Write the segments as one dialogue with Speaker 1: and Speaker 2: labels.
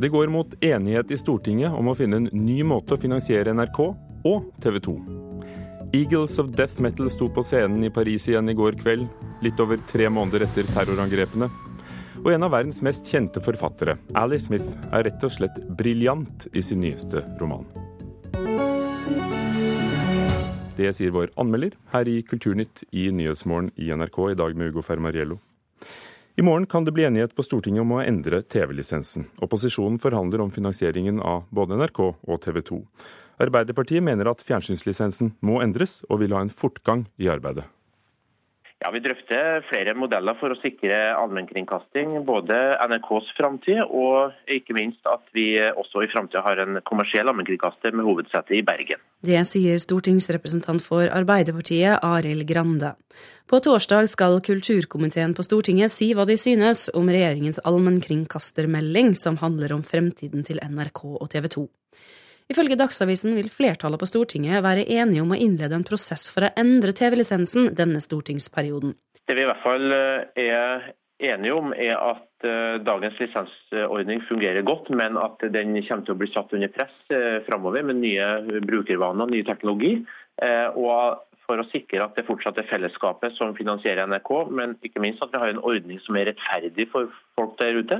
Speaker 1: Det går mot enighet i Stortinget om å finne en ny måte å finansiere NRK og TV 2. Eagles of Death Metal sto på scenen i Paris igjen i går kveld, litt over tre måneder etter terrorangrepene. Og en av verdens mest kjente forfattere, Ally Smith, er rett og slett briljant i sin nyeste roman. Det sier vår anmelder her i Kulturnytt i Nyhetsmorgen i NRK i dag med Ugo Fermariello. I morgen kan det bli enighet på Stortinget om å endre TV-lisensen. Opposisjonen forhandler om finansieringen av både NRK og TV 2. Arbeiderpartiet mener at fjernsynslisensen må endres, og vil ha en fortgang i arbeidet.
Speaker 2: Ja, Vi drøfter flere modeller for å sikre allmennkringkasting. Både NRKs framtid og ikke minst at vi også i framtida har en kommersiell allmennkringkaster med hovedsete i Bergen.
Speaker 3: Det sier stortingsrepresentant for Arbeiderpartiet Arild Grande. På torsdag skal kulturkomiteen på Stortinget si hva de synes om regjeringens allmennkringkastermelding som handler om fremtiden til NRK og TV 2. Ifølge Dagsavisen vil flertallet på Stortinget være enige om å innlede en prosess for å endre TV-lisensen denne stortingsperioden.
Speaker 2: Det vi i hvert fall eh, er enige om, er at eh, dagens lisensordning fungerer godt, men at den kommer til å bli satt under press eh, framover med nye brukervaner og ny teknologi. Og for å sikre at det fortsatt er fellesskapet som finansierer NRK, men ikke minst at vi har en ordning som er rettferdig for folk der ute,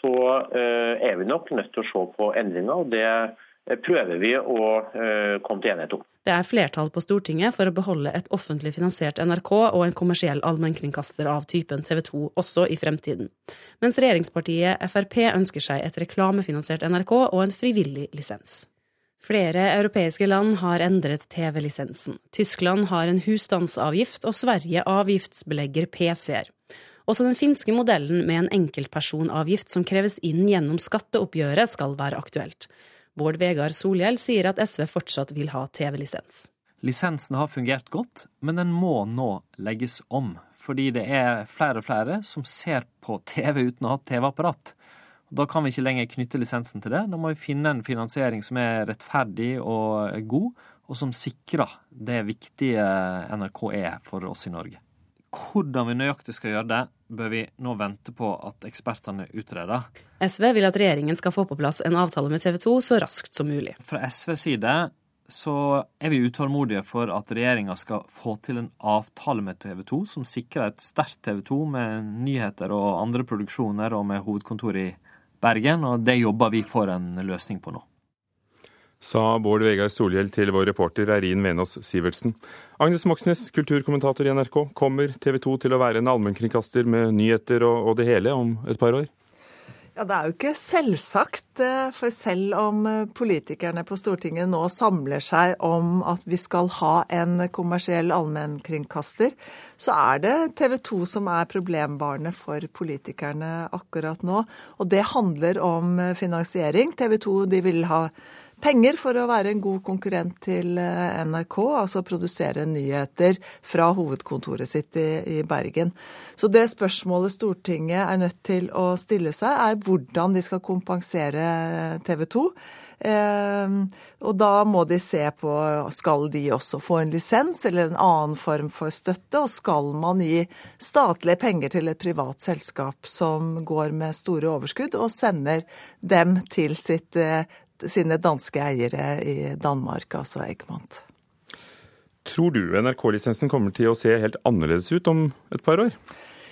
Speaker 2: så er vi nok nødt til å se på endringer. og det prøver vi å eh, komme til enighet om.
Speaker 3: Det er flertall på Stortinget for å beholde et offentlig finansiert NRK og en kommersiell allmennkringkaster av typen TV 2 også i fremtiden, mens regjeringspartiet Frp ønsker seg et reklamefinansiert NRK og en frivillig lisens. Flere europeiske land har endret TV-lisensen. Tyskland har en husstandsavgift, og Sverige avgiftsbelegger PC-er. Også den finske modellen med en enkeltpersonavgift som kreves inn gjennom skatteoppgjøret, skal være aktuelt. Bård Vegar Solhjell sier at SV fortsatt vil ha TV-lisens.
Speaker 4: Lisensen har fungert godt, men den må nå legges om. Fordi det er flere og flere som ser på TV uten å ha TV-apparat. Da kan vi ikke lenger knytte lisensen til det. Da må vi finne en finansiering som er rettferdig og god, og som sikrer det viktige NRK er for oss i Norge. Hvordan vi nøyaktig skal gjøre det, bør vi nå vente på at ekspertene utreder.
Speaker 3: SV vil at regjeringen skal få på plass en avtale med TV 2 så raskt som mulig.
Speaker 4: Fra SVs side så er vi utålmodige for at regjeringa skal få til en avtale med TV 2 som sikrer et sterkt TV 2 med nyheter og andre produksjoner og med hovedkontor i Bergen, og det jobber vi for en løsning på nå
Speaker 1: sa Bård Vegar Solhjell til vår reporter Eirin Venås Sivertsen. Agnes Moxnes, kulturkommentator i NRK. Kommer TV 2 til å være en allmennkringkaster med nyheter og, og, det hele om et par år?
Speaker 5: Ja, Det er jo ikke selvsagt. Eh, for selv om eh, politikerne på Stortinget nå samler seg om at vi skal ha en kommersiell allmennkringkaster, så er det TV 2 som er problembarnet for politikerne akkurat nå. Og det handler om eh, finansiering. TV 2 de vil ha penger for å være en god konkurrent til eh, NRK, altså produsere nyheter fra hovedkontoret sitt i, i, Bergen. Så det spørsmålet Stortinget er nødt til å stille seg, er hvordan de skal kompensere TV 2. Eh, og da må de se på skal de også få en lisens eller en annen form for støtte, og skal man gi statlige penger til et privat selskap som går med store overskudd, og sender dem til sitt eh, sine danske eiere i Danmark, altså Egmont.
Speaker 1: Tror du NRK-lisensen kommer til å se helt annerledes ut om et par år?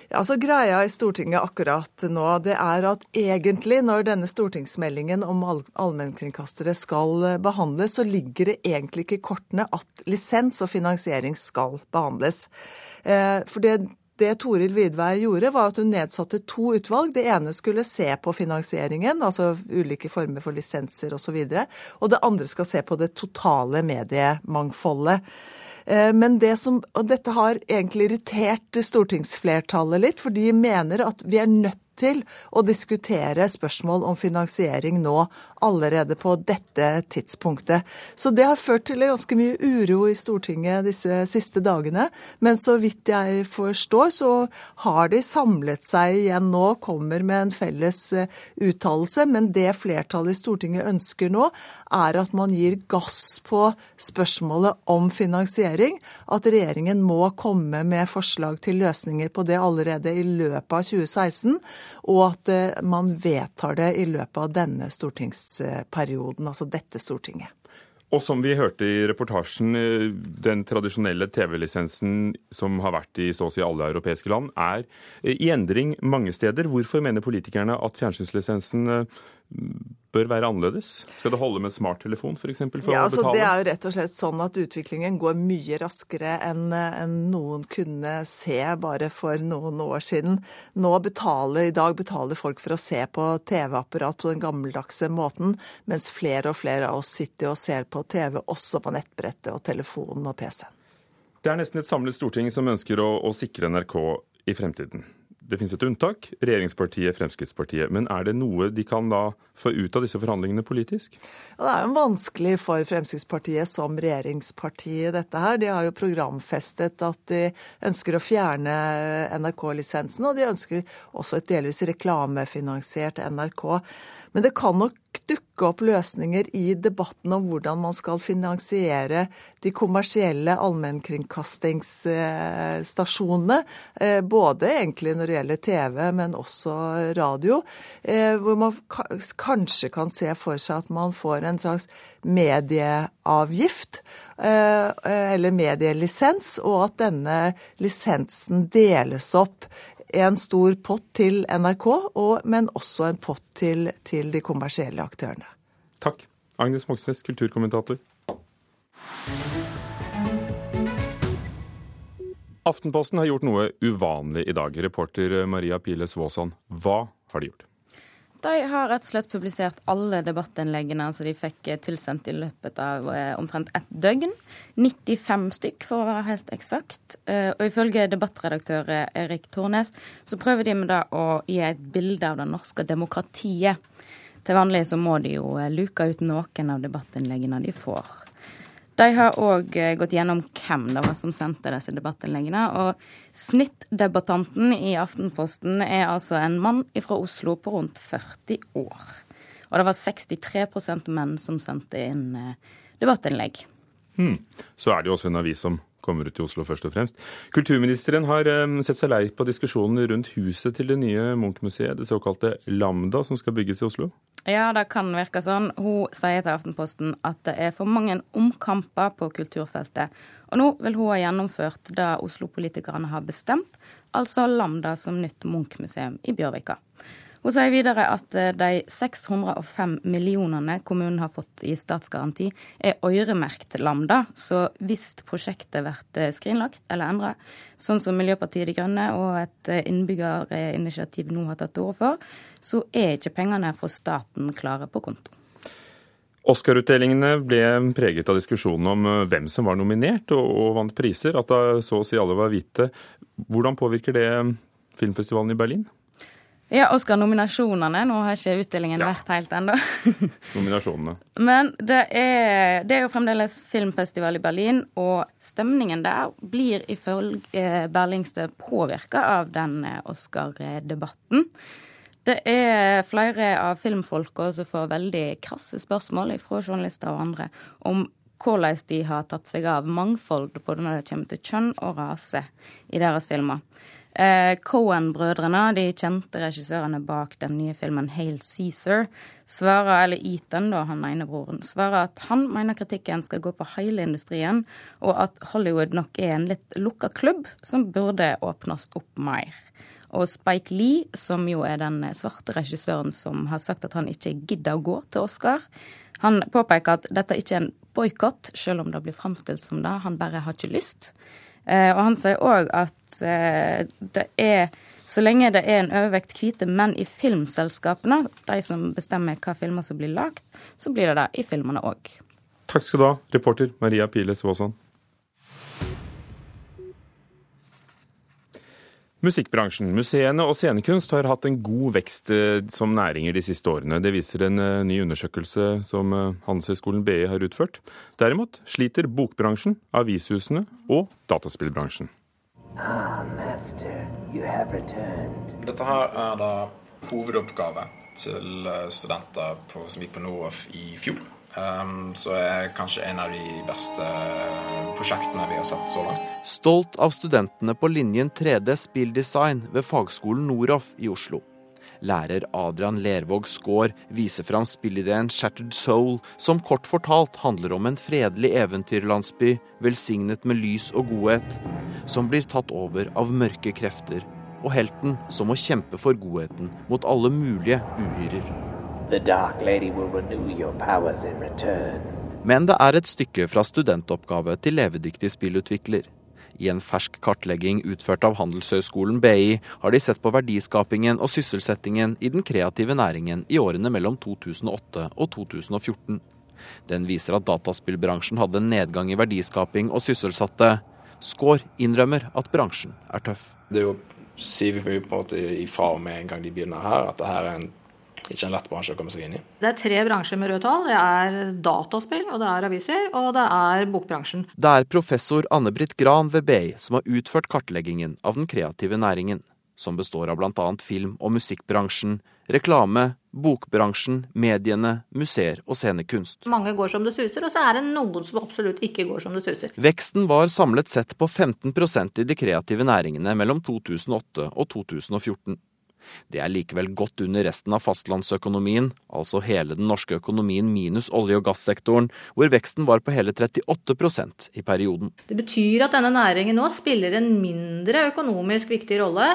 Speaker 5: Ja, så Greia i Stortinget akkurat nå, det er at egentlig når denne stortingsmeldingen om allmennkringkastere skal behandles, så ligger det egentlig ikke i kortene at lisens og finansiering skal behandles. Eh, for det det Toril Vidvei gjorde, var at hun nedsatte to utvalg. Det ene skulle se på finansieringen, altså ulike former for lisenser osv. Og, så og det andre skal se på det totale mediemangfoldet. Eh, men det som, og dette har egentlig irritert stortingsflertallet litt, for de mener at vi er nødt til å diskutere spørsmål om finansiering nå, allerede på dette tidspunktet. Så det har ført til ganske mye uro i Stortinget disse siste dagene. Men så vidt jeg forstår, så har de samlet seg igjen nå, kommer med en felles eh, uttalelse. Men det flertallet i Stortinget ønsker nå, er at man gir gass på spørsmålet om finansiering. At regjeringen må komme med forslag til løsninger på det allerede i løpet av 2016. og at eh, man vedtar det i løpet av denne stortingsperioden, altså dette Stortinget.
Speaker 1: Og som vi hørte i reportasjen, eh, den tradisjonelle TV-lisensen som har vært i så å si alle europeiske land, er i endring mange steder. Hvorfor mener politikerne at fjernsynslisensen bør være annerledes? Skal det holde med smarttelefon f.eks. for, for
Speaker 5: ja,
Speaker 1: altså, å betale?
Speaker 5: Det er jo rett og slett sånn at utviklingen går mye raskere enn en noen kunne se bare for noen år siden. Nå betaler, I dag betaler folk for å se på TV-apparat på den gammeldagse måten, mens flere og flere av oss sitter og ser på TV også på nettbrettet og telefonen og PC-en.
Speaker 1: Det er nesten et samlet storting som ønsker å, å sikre NRK i fremtiden. Det finnes et unntak, regjeringspartiet Fremskrittspartiet. Men er det noe de kan da få ut av disse forhandlingene politisk?
Speaker 5: Ja, det er jo vanskelig for Fremskrittspartiet som regjeringsparti dette her. De har jo programfestet at de ønsker å fjerne NRK-lisensen, og de ønsker også et delvis reklamefinansiert NRK. Men det kan nok dukke opp løsninger i debatten om hvordan man skal finansiere de kommersielle allmennkringkastingsstasjonene. Eh, både egentlig når det gjelder TV, men også radio. Eh, hvor man kanskje kan se for seg at man får en slags medieavgift. Eh, eller medielisens, og at denne lisensen deles opp en stor pott til NRK, og, men også en pott til, til de kommersielle aktørene.
Speaker 1: Takk. Agnes Moxnes, kulturkommentator. Aftenposten har gjort noe uvanlig i dag. Reporter Maria Piles Waasan, hva har de gjort?
Speaker 6: De har rett og slett publisert alle debattinnleggene som de fikk tilsendt i løpet av eh, omtrent ett døgn. 95 stykk, for å være helt eksakt. Eh, og ifølge debattredaktør Erik Tornes så prøver de med det å gi et bilde av det norske demokratiet. Til vanlig så må de jo eh, luke ut noen av debattinnleggene de får. De har òg eh, gått gjennom hvem det var som sendte disse debattinnleggene. Og snittdebattanten i Aftenposten er altså en mann fra Oslo på rundt 40 år. Og det var 63% menn som sendte inn eh, debattinnlegg.
Speaker 1: Hmm. Så er det jo også en avis som kommer ut i Oslo først og fremst. Kulturministeren har sett seg lei på diskusjonen rundt huset til det nye Munch-museet, det såkalte Lambda, som skal bygges i Oslo?
Speaker 6: Ja, det kan virke sånn. Hun sier til Aftenposten at det er for mange omkamper på kulturfeltet. Og nå vil hun ha gjennomført det Oslo-politikerne har bestemt, altså Lambda som nytt Munch-museum i Bjørvika. Hun sier videre at eh, de 605 millionene kommunen har fått i statsgaranti, er øremerkt Lambda. Så hvis prosjektet blir eh, skrinlagt eller endra, sånn som Miljøpartiet De Grønne og et eh, innbyggerinitiativ nå har tatt til orde for, så er ikke pengene fra staten klare på konto.
Speaker 1: Oscar-utdelingene ble preget av diskusjonen om hvem som var nominert og, og vant priser. At da så å si alle var hvite. Hvordan påvirker det filmfestivalen i Berlin?
Speaker 6: Ja, Oscar-nominasjonene. Nå har ikke utdelingen ja. vært helt ennå.
Speaker 1: Nominasjonene.
Speaker 6: Men det er, det er, jo fremdeles filmfestival i Berlin, og stemningen der blir ifølge Berlingstø påvirka av den eh, Oscar-debatten. Det er flere av filmfolka som får veldig krasse spørsmål fra journalister og andre om hvordan de har tatt seg av mangfold både når det kommer til kjønn og rase i deres filmer. Eh, Cohen-brødrene, de kjente regissørene bak den nye filmen Hail Cæsar, svarer, eller Ethan, da, han ene broren, svarer at han mener kritikken skal gå på hele industrien, og at Hollywood nok er en litt lukka klubb som burde åpnes opp mer. Og Spike Lee, som jo er den svarte regissøren som har sagt at han ikke gidder å gå til Oscar, han påpeker at dette ikke er en boikott, selv om det blir framstilt som det. Han bare har ikke lyst. Eh, og han sier òg at eh, det er så lenge det er en overvekt hvite menn i filmselskapene, de som bestemmer hva filmer som blir lagd, så blir det det i filmene òg.
Speaker 1: Takk skal du ha, reporter Maria Piles Vaasan. Musikkbransjen, museene og scenekunst har hatt en god vekst eh, som næringer de siste årene. Det viser en eh, ny undersøkelse som eh, Handelshøyskolen BI har utført. Derimot sliter bokbransjen, avishusene og dataspillbransjen. Ah, master,
Speaker 7: Dette her er da hovedoppgave til studenter på, som gikk på NOAF i fjor. Um, så er kanskje en av de beste prosjektene vi har sett så langt.
Speaker 8: Stolt av studentene på linjen 3D spilldesign ved fagskolen Noroff i Oslo. Lærer Adrian Lervåg Skaar viser fram spillideen Shattered Soul, som kort fortalt handler om en fredelig eventyrlandsby velsignet med lys og godhet, som blir tatt over av mørke krefter, og helten som må kjempe for godheten mot alle mulige uhyrer. Men det er et stykke fra studentoppgave til levedyktig spillutvikler. I en fersk kartlegging utført av Handelshøyskolen BI har de sett på verdiskapingen og sysselsettingen i den kreative næringen i årene mellom 2008 og 2014. Den viser at dataspillbransjen hadde en nedgang i verdiskaping og sysselsatte. Skaar innrømmer at bransjen er tøff.
Speaker 7: Det er jo sier vi på en måte ifra med en gang de begynner her, at det her er en ikke en lett bransje å komme seg inn i.
Speaker 9: Det er tre bransjer med røde tall. Det er dataspill, og det er aviser, og det er bokbransjen.
Speaker 8: Det er professor Anne-Britt Gran ved BI som har utført kartleggingen av den kreative næringen, som består av bl.a. film- og musikkbransjen, reklame, bokbransjen, mediene, museer og scenekunst.
Speaker 9: Mange går som det suser, og så er det noen som absolutt ikke går som det suser.
Speaker 8: Veksten var samlet sett på 15% i de kreative næringene mellom 2008 og 2014. Det er likevel godt under resten av fastlandsøkonomien, altså hele den norske økonomien minus olje- og gassektoren, hvor veksten var på hele 38% i perioden.
Speaker 9: Det betyr at denne næringen nå spiller en mindre økonomisk viktig rolle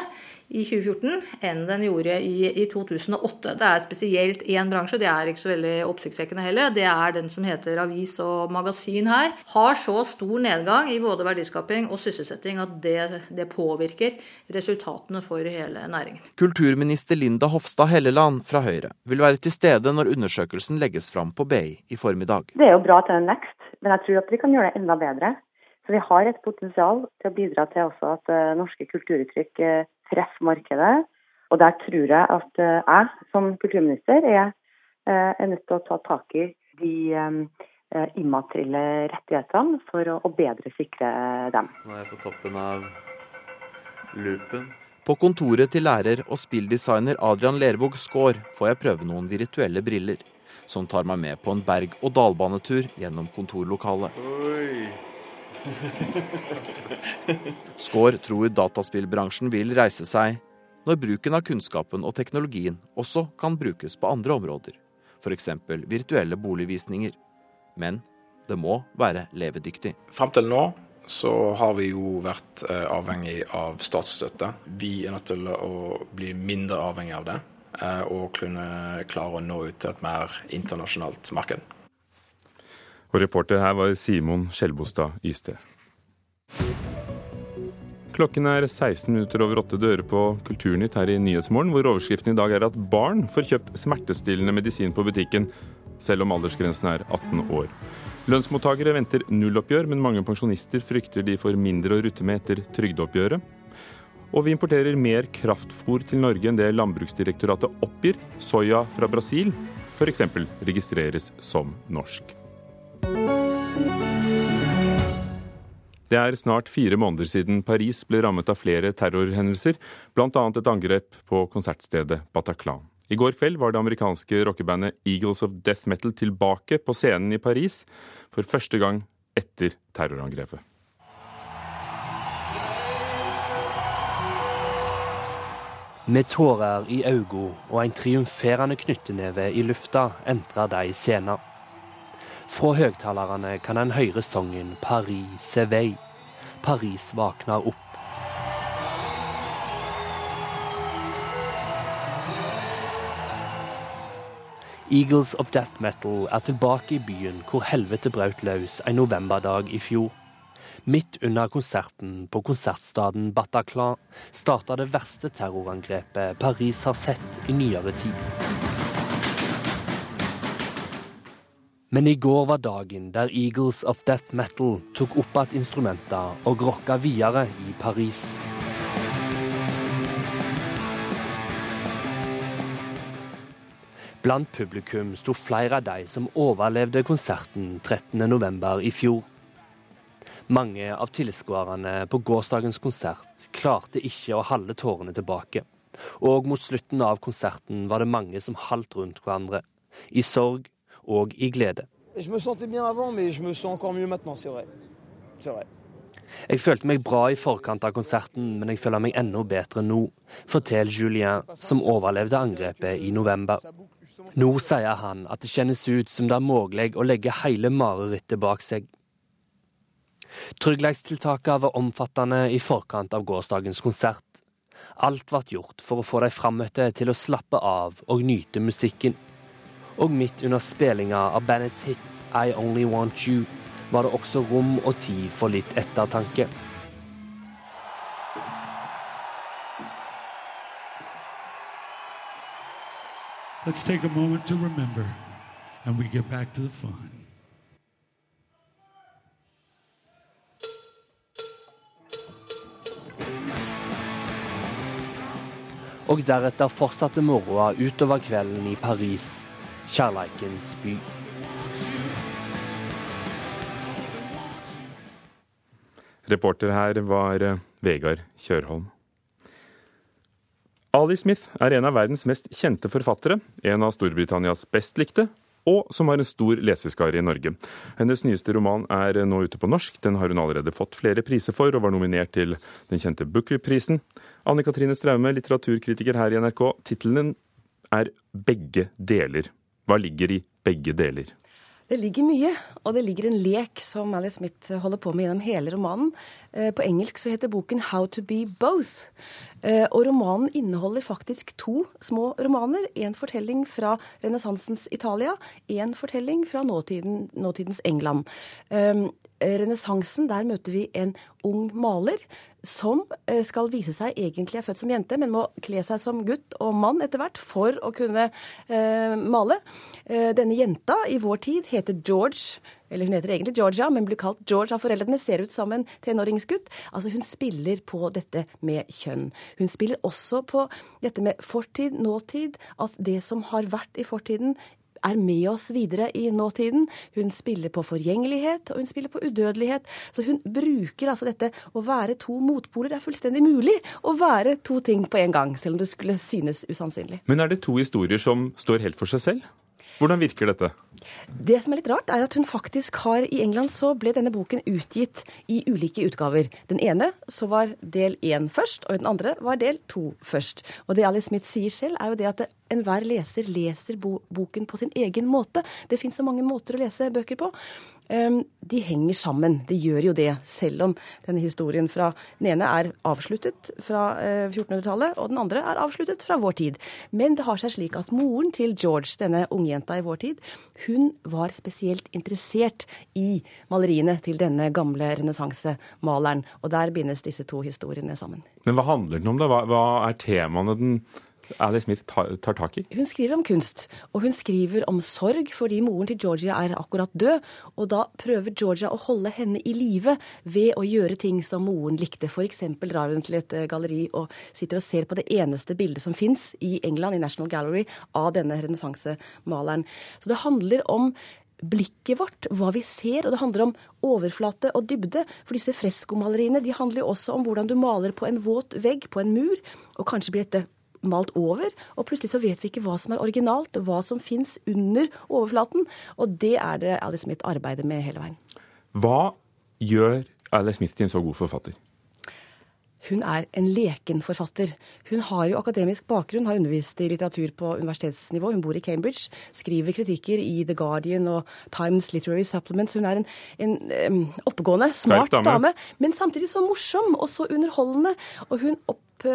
Speaker 9: i 2014 enn den gjorde i, i 2008. Det er spesielt én bransje, det er ikke så veldig oppsiktsvekkende heller. Det er den som heter avis og magasin her. Har så stor nedgang i både verdiskaping og sysselsetting at det, det påvirker resultatene for hele næringen.
Speaker 8: Kulturminister Linda Hofstad Helleland fra Høyre vil være til stede når undersøkelsen legges fram på BI i formiddag.
Speaker 10: Det er jo bra til en vekst, men jeg tror at vi kan gjøre det enda bedre. Så vi har et potensial til å bidra til også at uh, norske kulturuttrykk uh, treffer markedet. Og der tror jeg at uh, jeg som kulturminister er, er, nødt til å ta tak i de um, immaterielle rettighetene for å, bedre sikre dem.
Speaker 8: Nå er jeg på toppen av loopen. På kontoret til lærer og spilldesigner Adrian Lervåg Skaar får jeg prøve noen virtuelle briller, som tar meg med på en berg-og-dal-banetur gjennom kontorlokalet. Skaar tror dataspillbransjen vil reise seg når bruken av kunnskapen og teknologien også kan brukes på andre områder, f.eks. virtuelle boligvisninger. Men det må være levedyktig.
Speaker 7: Frem til nå så har vi jo vært eh, avhengig av statsstøtte. Vi er nødt til å bli mindre avhengig av det eh, og kunne klare å nå ut til et mer internasjonalt marked.
Speaker 1: Og reporter her var Simon Skjelbostad Ystad. Klokken er 16 minutter over åtte dører på Kulturnytt her i Nyhetsmorgen, hvor overskriften i dag er at barn får kjøpt smertestillende medisin på butikken, selv om aldersgrensen er 18 år. Lønnsmottakere venter nulloppgjør, men mange pensjonister frykter de får mindre å rutte med etter trygdeoppgjøret. Og vi importerer mer kraftfôr til Norge enn det Landbruksdirektoratet oppgir. Soya fra Brasil f.eks. registreres som norsk. Det er snart fire måneder siden Paris ble rammet av flere terrorhendelser, bl.a. et angrep på konsertstedet Bataclan. I går kveld var det amerikanske rockebandet Eagles of Death Metal tilbake på scenen i Paris for første gang etter terrorangrepet.
Speaker 11: Med tårer i øynene og en triumferende knytteneve i lufta entrer de scenen. Fra høgtalerne kan en høre sangen 'Paris s'éveille'. Paris våkner opp. Eagles of Death Metal er tilbake i byen hvor helvete brøt løs en novemberdag i fjor. Midt under konserten på konsertstaden Bataclan starta det verste terrorangrepet Paris har sett i nyere tid. Men i går var dagen der Eagles of Death Metal tok opp igjen instrumenter og rocka videre i Paris. Blant publikum sto flere av de som overlevde konserten 13.11. i fjor. Mange av tilskuerne på gårsdagens konsert klarte ikke å holde tårene tilbake. Og mot slutten av konserten var det mange som haldt rundt hverandre. I sorg og i glede. Jeg følte meg bra i forkant av konserten, men jeg føler meg enda bedre nå, forteller Julien, som overlevde angrepet i november. Nå sier han at det kjennes ut som det er mulig å legge hele marerittet bak seg. Trygghetstiltakene var omfattende i forkant av gårsdagens konsert. Alt ble gjort for å få de frammøtte til å slappe av og nyte musikken. Og midt under spillinga av bandets hit I Only Want You var det også rom og tid for litt ettertanke.
Speaker 12: Let's take a moment to remember, and we get back to the fun.
Speaker 11: Og deretter fortsatte moroa utover kvelden i Paris, kjærleikens by.
Speaker 1: Reporter her var eh, Vegard Kjørholm. Ali Smith er en av verdens mest kjente forfattere, en av Storbritannias best likte, og som har en stor leseskare i Norge. Hennes nyeste roman er nå ute på norsk. Den har hun allerede fått flere priser for, og var nominert til den kjente Booker-prisen. Anne Katrine Straume, litteraturkritiker her i NRK. Tittelen er Begge deler. Hva ligger i begge deler?
Speaker 13: Det ligger mye, og det ligger en lek som Alice Smith holder på med gjennom hele romanen. Eh, på engelsk så heter boken 'How to be both'. Eh, og romanen inneholder faktisk to små romaner. En fortelling fra renessansens Italia, en fortelling fra nåtiden, nåtidens England. Eh, renessansen, der møter vi en ung maler som skal vise seg egentlig er født som jente, men må kle seg som gutt og mann etter hvert for å kunne eh, male. Eh, denne jenta i vår tid heter George. Eller hun heter egentlig Georgia, men blir kalt George av foreldrene. Ser ut som en tenåringsgutt. Altså Hun spiller på dette med kjønn. Hun spiller også på dette med fortid, nåtid. At det som har vært i fortiden, er med oss videre i nåtiden. Hun spiller på forgjengelighet, og hun spiller på udødelighet. Så hun bruker altså dette å være to motpoler. Det er fullstendig mulig å være to ting på en gang, selv om det skulle synes usannsynlig.
Speaker 1: Men er det to historier som står helt for seg selv? Hvordan virker dette?
Speaker 13: Det som er litt rart, er at hun faktisk har I England så ble denne boken utgitt i ulike utgaver. Den ene så var del én først, og den andre var del to først. Og det Alice Smith sier selv, er jo det at enhver leser leser bo boken på sin egen måte. Det fins så mange måter å lese bøker på. Ehm, de henger sammen. De gjør jo det, selv om denne historien fra den ene er avsluttet fra 1400-tallet, eh, og den andre er avsluttet fra vår tid. Men det har seg slik at moren til George, denne ungjenta i vår tid, hun var spesielt interessert i maleriene til denne gamle renessansemaleren. Og der bindes disse to historiene sammen.
Speaker 1: Men hva handler den om, da? Hva, er temaene den Alice Smith tar, tak i?
Speaker 13: Hun skriver om kunst, og hun skriver om sorg fordi moren til Georgia er akkurat død. Og da prøver Georgia å holde henne i live ved å gjøre ting som moren likte. F.eks. drar hun til et eh, galleri og sitter og ser på det eneste bildet som fins i England, i National Gallery, av denne renessansemaleren. Så det handler om blikket vårt, hva vi ser, og det handler om overflate og dybde. For disse freskomaleriene de handler jo også om hvordan du maler på en våt vegg, på en mur, og kanskje blir dette malt over, og plutselig så vet vi ikke hva som er originalt, hva som fins under overflaten. Og det er det Alice Smith arbeider med hele veien.
Speaker 1: Hva gjør Alice Smith til en så god forfatter?
Speaker 13: Hun er en leken forfatter. Hun har jo akademisk bakgrunn, har undervist i litteratur på universitetsnivå. Hun bor i Cambridge, skriver kritikker i The Guardian og Times Literary Supplements. Hun er en, en um, oppegående, smart dame. dame, men samtidig så morsom og så underholdende. Og hun opp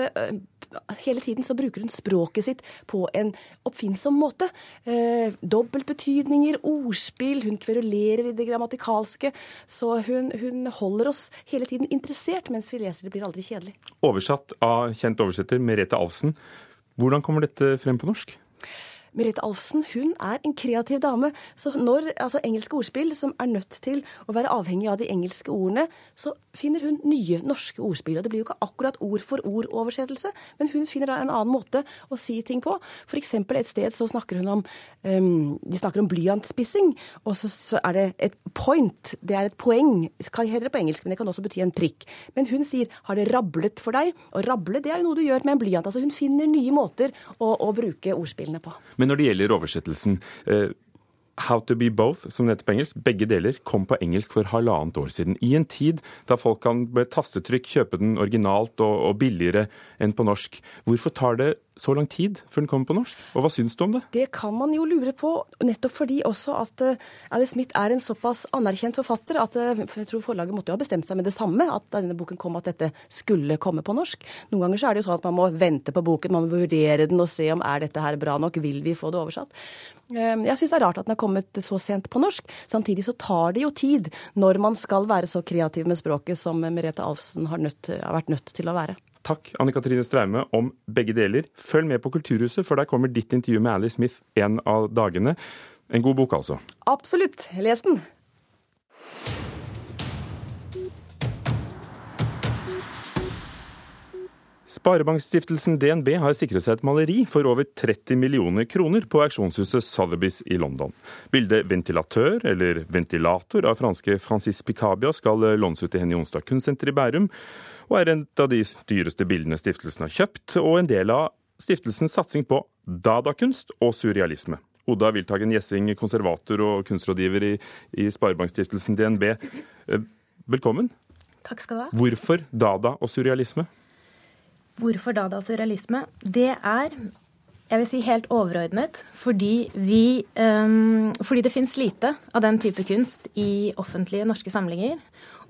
Speaker 13: hele tiden så bruker hun språket sitt på en oppfinnsom måte. Eh, Dobbeltbetydninger, ordspill, hun kverulerer i det grammatikalske. Så hun, hun, holder oss hele tiden interessert mens vi leser. Det blir aldri kjedelig.
Speaker 1: Oversatt av kjent oversetter Merete Alfsen. Hvordan kommer dette frem på norsk?
Speaker 13: Merete Alfsen hun er en kreativ dame. Så når altså, engelske ordspill, som er nødt til å være avhengig av de engelske ordene, så finner hun nye norske ordspill. Og det blir jo ikke akkurat ord for ord-oversettelse, men hun finner da en annen måte å si ting på. F.eks. et sted så snakker hun om um, De snakker om blyantspissing, og så, så, er det et point. Det er et poeng. Hva heter det på engelsk, men det kan også bety en prikk. Men hun sier 'har det rablet for deg'? Og rable det er jo noe du gjør med en blyant. Altså hun finner nye måter å, å bruke ordspillene på.
Speaker 1: Men når det gjelder oversettelsen, eh, How to be both, som det heter på engelsk, begge deler, kom på engelsk for halvannet år siden. I en tid da folk kan med tastetrykk kjøpe den originalt og, og billigere enn på norsk. Hvorfor tar det så lang tid før den kommer på norsk? Og hva syns du om det?
Speaker 13: Det kan man jo lure på, nettopp fordi også at uh, Alice Smith er en såpass anerkjent forfatter at uh, jeg tror forlaget måtte jo ha bestemt seg med det samme, at denne boken kom at dette skulle komme på norsk. Noen ganger så er det jo sånn at man må vente på boken, man må vurdere den og se om er dette her bra nok, vil vi få det oversatt. Uh, jeg syns det er rart at den er kommet så sent på norsk. Samtidig så tar det jo tid når man skal være så kreativ med språket som Merete Alfsen har, nødt, har vært nødt til å være.
Speaker 1: Takk, Anne Katrine Straume, om begge deler. Følg med på Kulturhuset, for der kommer ditt intervju med Alice Smith en av dagene. En god bok, altså.
Speaker 13: Absolutt. Les den.
Speaker 1: Sparebankstiftelsen DNB har sikret seg et maleri for over 30 millioner kroner på auksjonshuset Sotheby's i London. Bildet 'Ventilatør', eller 'Ventilator', av franske Francis Picabia skal lånes ut til Henny Onsdag kunstsenter i Bærum, og er en av de dyreste bildene stiftelsen har kjøpt, og en del av stiftelsens satsing på dadakunst og surrealisme. Oda Wiltagen Gjessing, konservator og kunstrådgiver i, i Sparebankstiftelsen DNB. Eh, velkommen.
Speaker 14: Takk skal du ha.
Speaker 1: Hvorfor dada og surrealisme?
Speaker 14: Hvorfor dada og surrealisme? Det er jeg vil si helt overordnet fordi, vi, um, fordi det finnes lite av den type kunst i offentlige norske samlinger.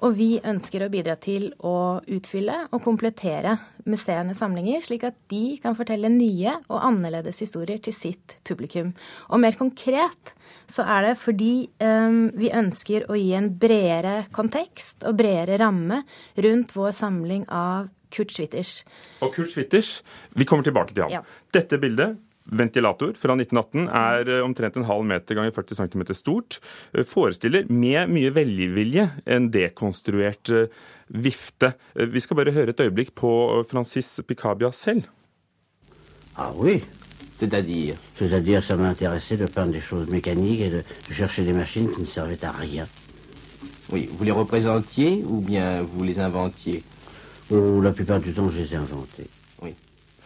Speaker 14: Og vi ønsker å bidra til å utfylle og komplettere museenes samlinger, slik at de kan fortelle nye og annerledes historier til sitt publikum. Og mer konkret så er det fordi um, vi ønsker å gi en bredere kontekst og bredere ramme rundt vår samling av Kurt Schwitters.
Speaker 1: Og Kurt Schwitters, vi kommer tilbake til ham.
Speaker 14: Ja.
Speaker 1: Dette bildet ventilator fra 1918 er eh, omtrent en halv meter ganger 40 cm stort. Eh, Forestiller med mye velvilje en dekonstruert eh, vifte. Vi skal bare høre et øyeblikk på Francis Picabia selv.
Speaker 15: Ah oui C'est-à-dire C'est-à-dire, ça m'intéressait de peindre des choses mécaniques et de, de chercher des machines qui ne servaient à rien.
Speaker 16: Oui, vous les représentiez ou bien vous les inventiez
Speaker 15: Oh, la plupart du temps, je les ai.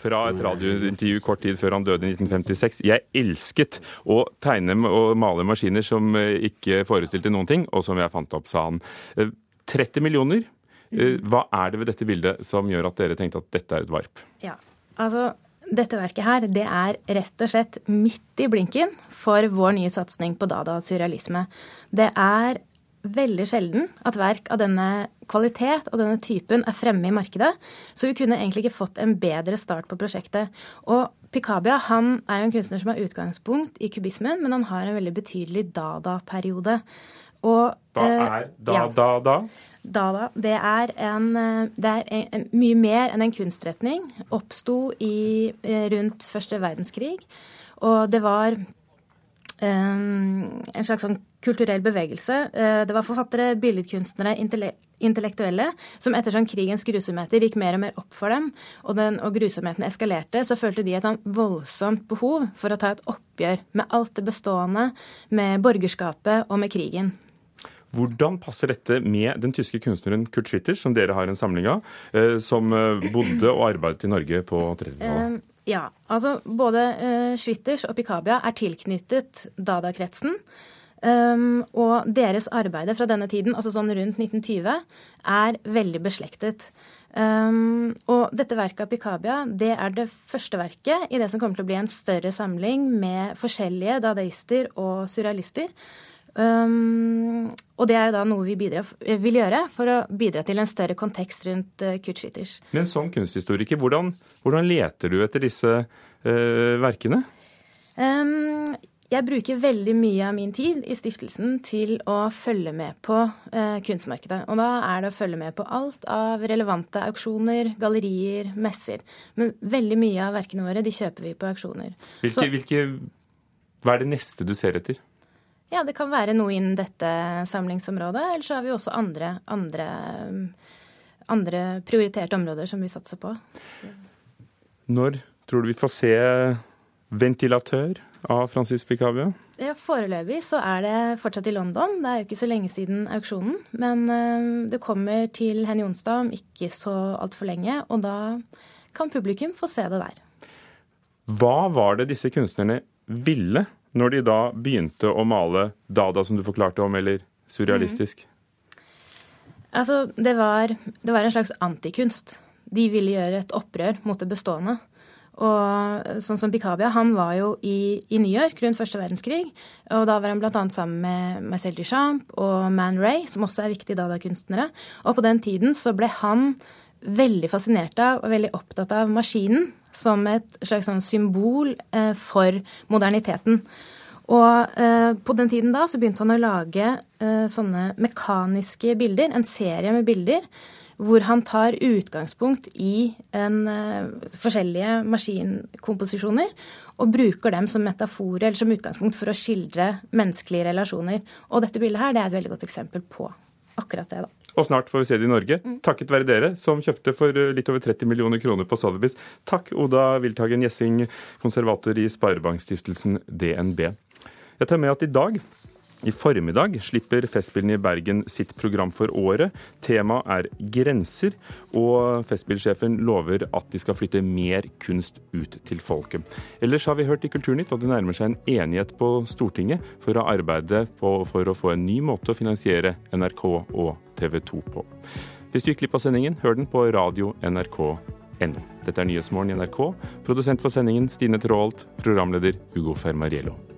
Speaker 1: Fra et radiointervju kort tid før han døde i 1956. Jeg elsket å tegne og male maskiner som eh, ikke forestilte noen ting, og som jeg fant opp, sa han. Eh, 30 millioner. Eh, Hva er det ved dette bildet som gjør at dere tenkte at dette er et varp?
Speaker 14: Ja, altså dette verket her, det er rett og slett midt i blinken for vår nye satsing på dada og surrealisme. Det er veldig sjelden at verk av denne kvalitet og denne typen er fremme i markedet, så vi kunne egentlig ikke fått en bedre start på prosjektet. Og Picabia han er jo en kunstner som har utgangspunkt i kubismen, men han har en veldig betydelig dada-periode. Og,
Speaker 1: Hva
Speaker 14: eh,
Speaker 1: er
Speaker 14: da-da-da?
Speaker 1: da?
Speaker 14: Dada, det er, en, eh, det er en, mye mer enn en kunstretning. Oppsto eh, rundt første verdenskrig. Og det var en slags sånn kulturell bevegelse. Eh, Det var forfattere, billedkunstnere, intellektuelle som etter sånn krigens grusomheter gikk mer og mer opp for dem, og, den, og grusomhetene eskalerte, så følte de et sånn voldsomt behov for å ta et oppgjør med alt det bestående, med borgerskapet og med krigen.
Speaker 1: Hvordan passer dette med den tyske kunstneren Kurt Schwitter, som dere har en samling av, eh, som eh, bodde og arbeidet i Norge på 30-tallet?
Speaker 14: Eh, ja, altså både uh, Schwitters og Picabia er tilknyttet Dada-kretsen. Um, og deres arbeider fra denne tiden, altså sånn rundt 1920, er veldig beslektet. Um, og dette verket av Picabia det er det første verket i det som kommer til å bli en større samling med forskjellige dadaister og surrealister. Um, og det er jo da noe vi bidrar, vil gjøre for å bidra til en større kontekst rundt uh, Kurt
Speaker 1: Men som kunsthistoriker, hvordan, hvordan leter du etter disse uh, verkene?
Speaker 14: Um, jeg bruker veldig mye av min tid i stiftelsen til å følge med på uh, kunstmarkedet. Og da er det å følge med på alt av relevante auksjoner, gallerier, messer. Men veldig mye av verkene våre de kjøper vi på auksjoner.
Speaker 1: Hvilke,
Speaker 14: Så-
Speaker 1: hvilke, hva er det neste du ser etter?
Speaker 14: Ja, det kan være noe innen dette samlingsområdet, eller så har vi også andre, andre, andre prioriterte områder som vi satser på.
Speaker 1: Når tror du vi får se ventilatør av Francis Picabia?
Speaker 14: Ja, Foreløpig så er det fortsatt i London. Det er jo ikke så lenge siden auksjonen. Men eh, det kommer til Henny Onsdag om ikke så altfor lenge, og da kan publikum få se det der.
Speaker 1: Hva var det disse kunstnerne ville når de da begynte å male Dada, som du forklarte om, eller surrealistisk?
Speaker 14: Altså, det var, det var en slags antikunst. De ville gjøre et opprør mot det bestående. Og sånn som Bikabia, han var jo i, i, New York rundt første verdenskrig. Og da var han bl.a. sammen med Marcel Duchamp og Man Ray, som også er viktige dadakunstnere. Og på den tiden så ble han veldig fascinert av og veldig opptatt av maskinen som et slags sånn symbol eh, for moderniteten. Og eh, på den tiden da så begynte han å lage eh, sånne mekaniske bilder, en serie med bilder hvor han tar utgangspunkt i en, uh, forskjellige maskinkomposisjoner og bruker dem som metaforer eller som utgangspunkt for å skildre menneskelige relasjoner. Og dette bildet her det er et veldig godt eksempel på akkurat det. da.
Speaker 1: Og snart får vi se det i Norge, mm. takket være dere, som kjøpte for eh, litt over 30 millioner kroner på Sotheby's. Takk, Oda Wilthagen Gjessing, konservator i Sparebankstiftelsen DNB. Jeg tar med at i dag i formiddag slipper Festspillene i Bergen sitt program for året. Temaet er grenser, og Festspillsjefen lover at de skal flytte mer kunst ut til folket. Ellers har vi hørt i Kulturnytt at det nærmer seg en enighet på Stortinget for å arbeide på, for å få en ny måte å finansiere NRK og TV 2 på. Hvis du gikk glipp av sendingen, hør den på radio nrk.no. Dette er Nyhetsmorgen i NRK. Produsent for sendingen Stine Traalt, programleder Hugo Fermariello.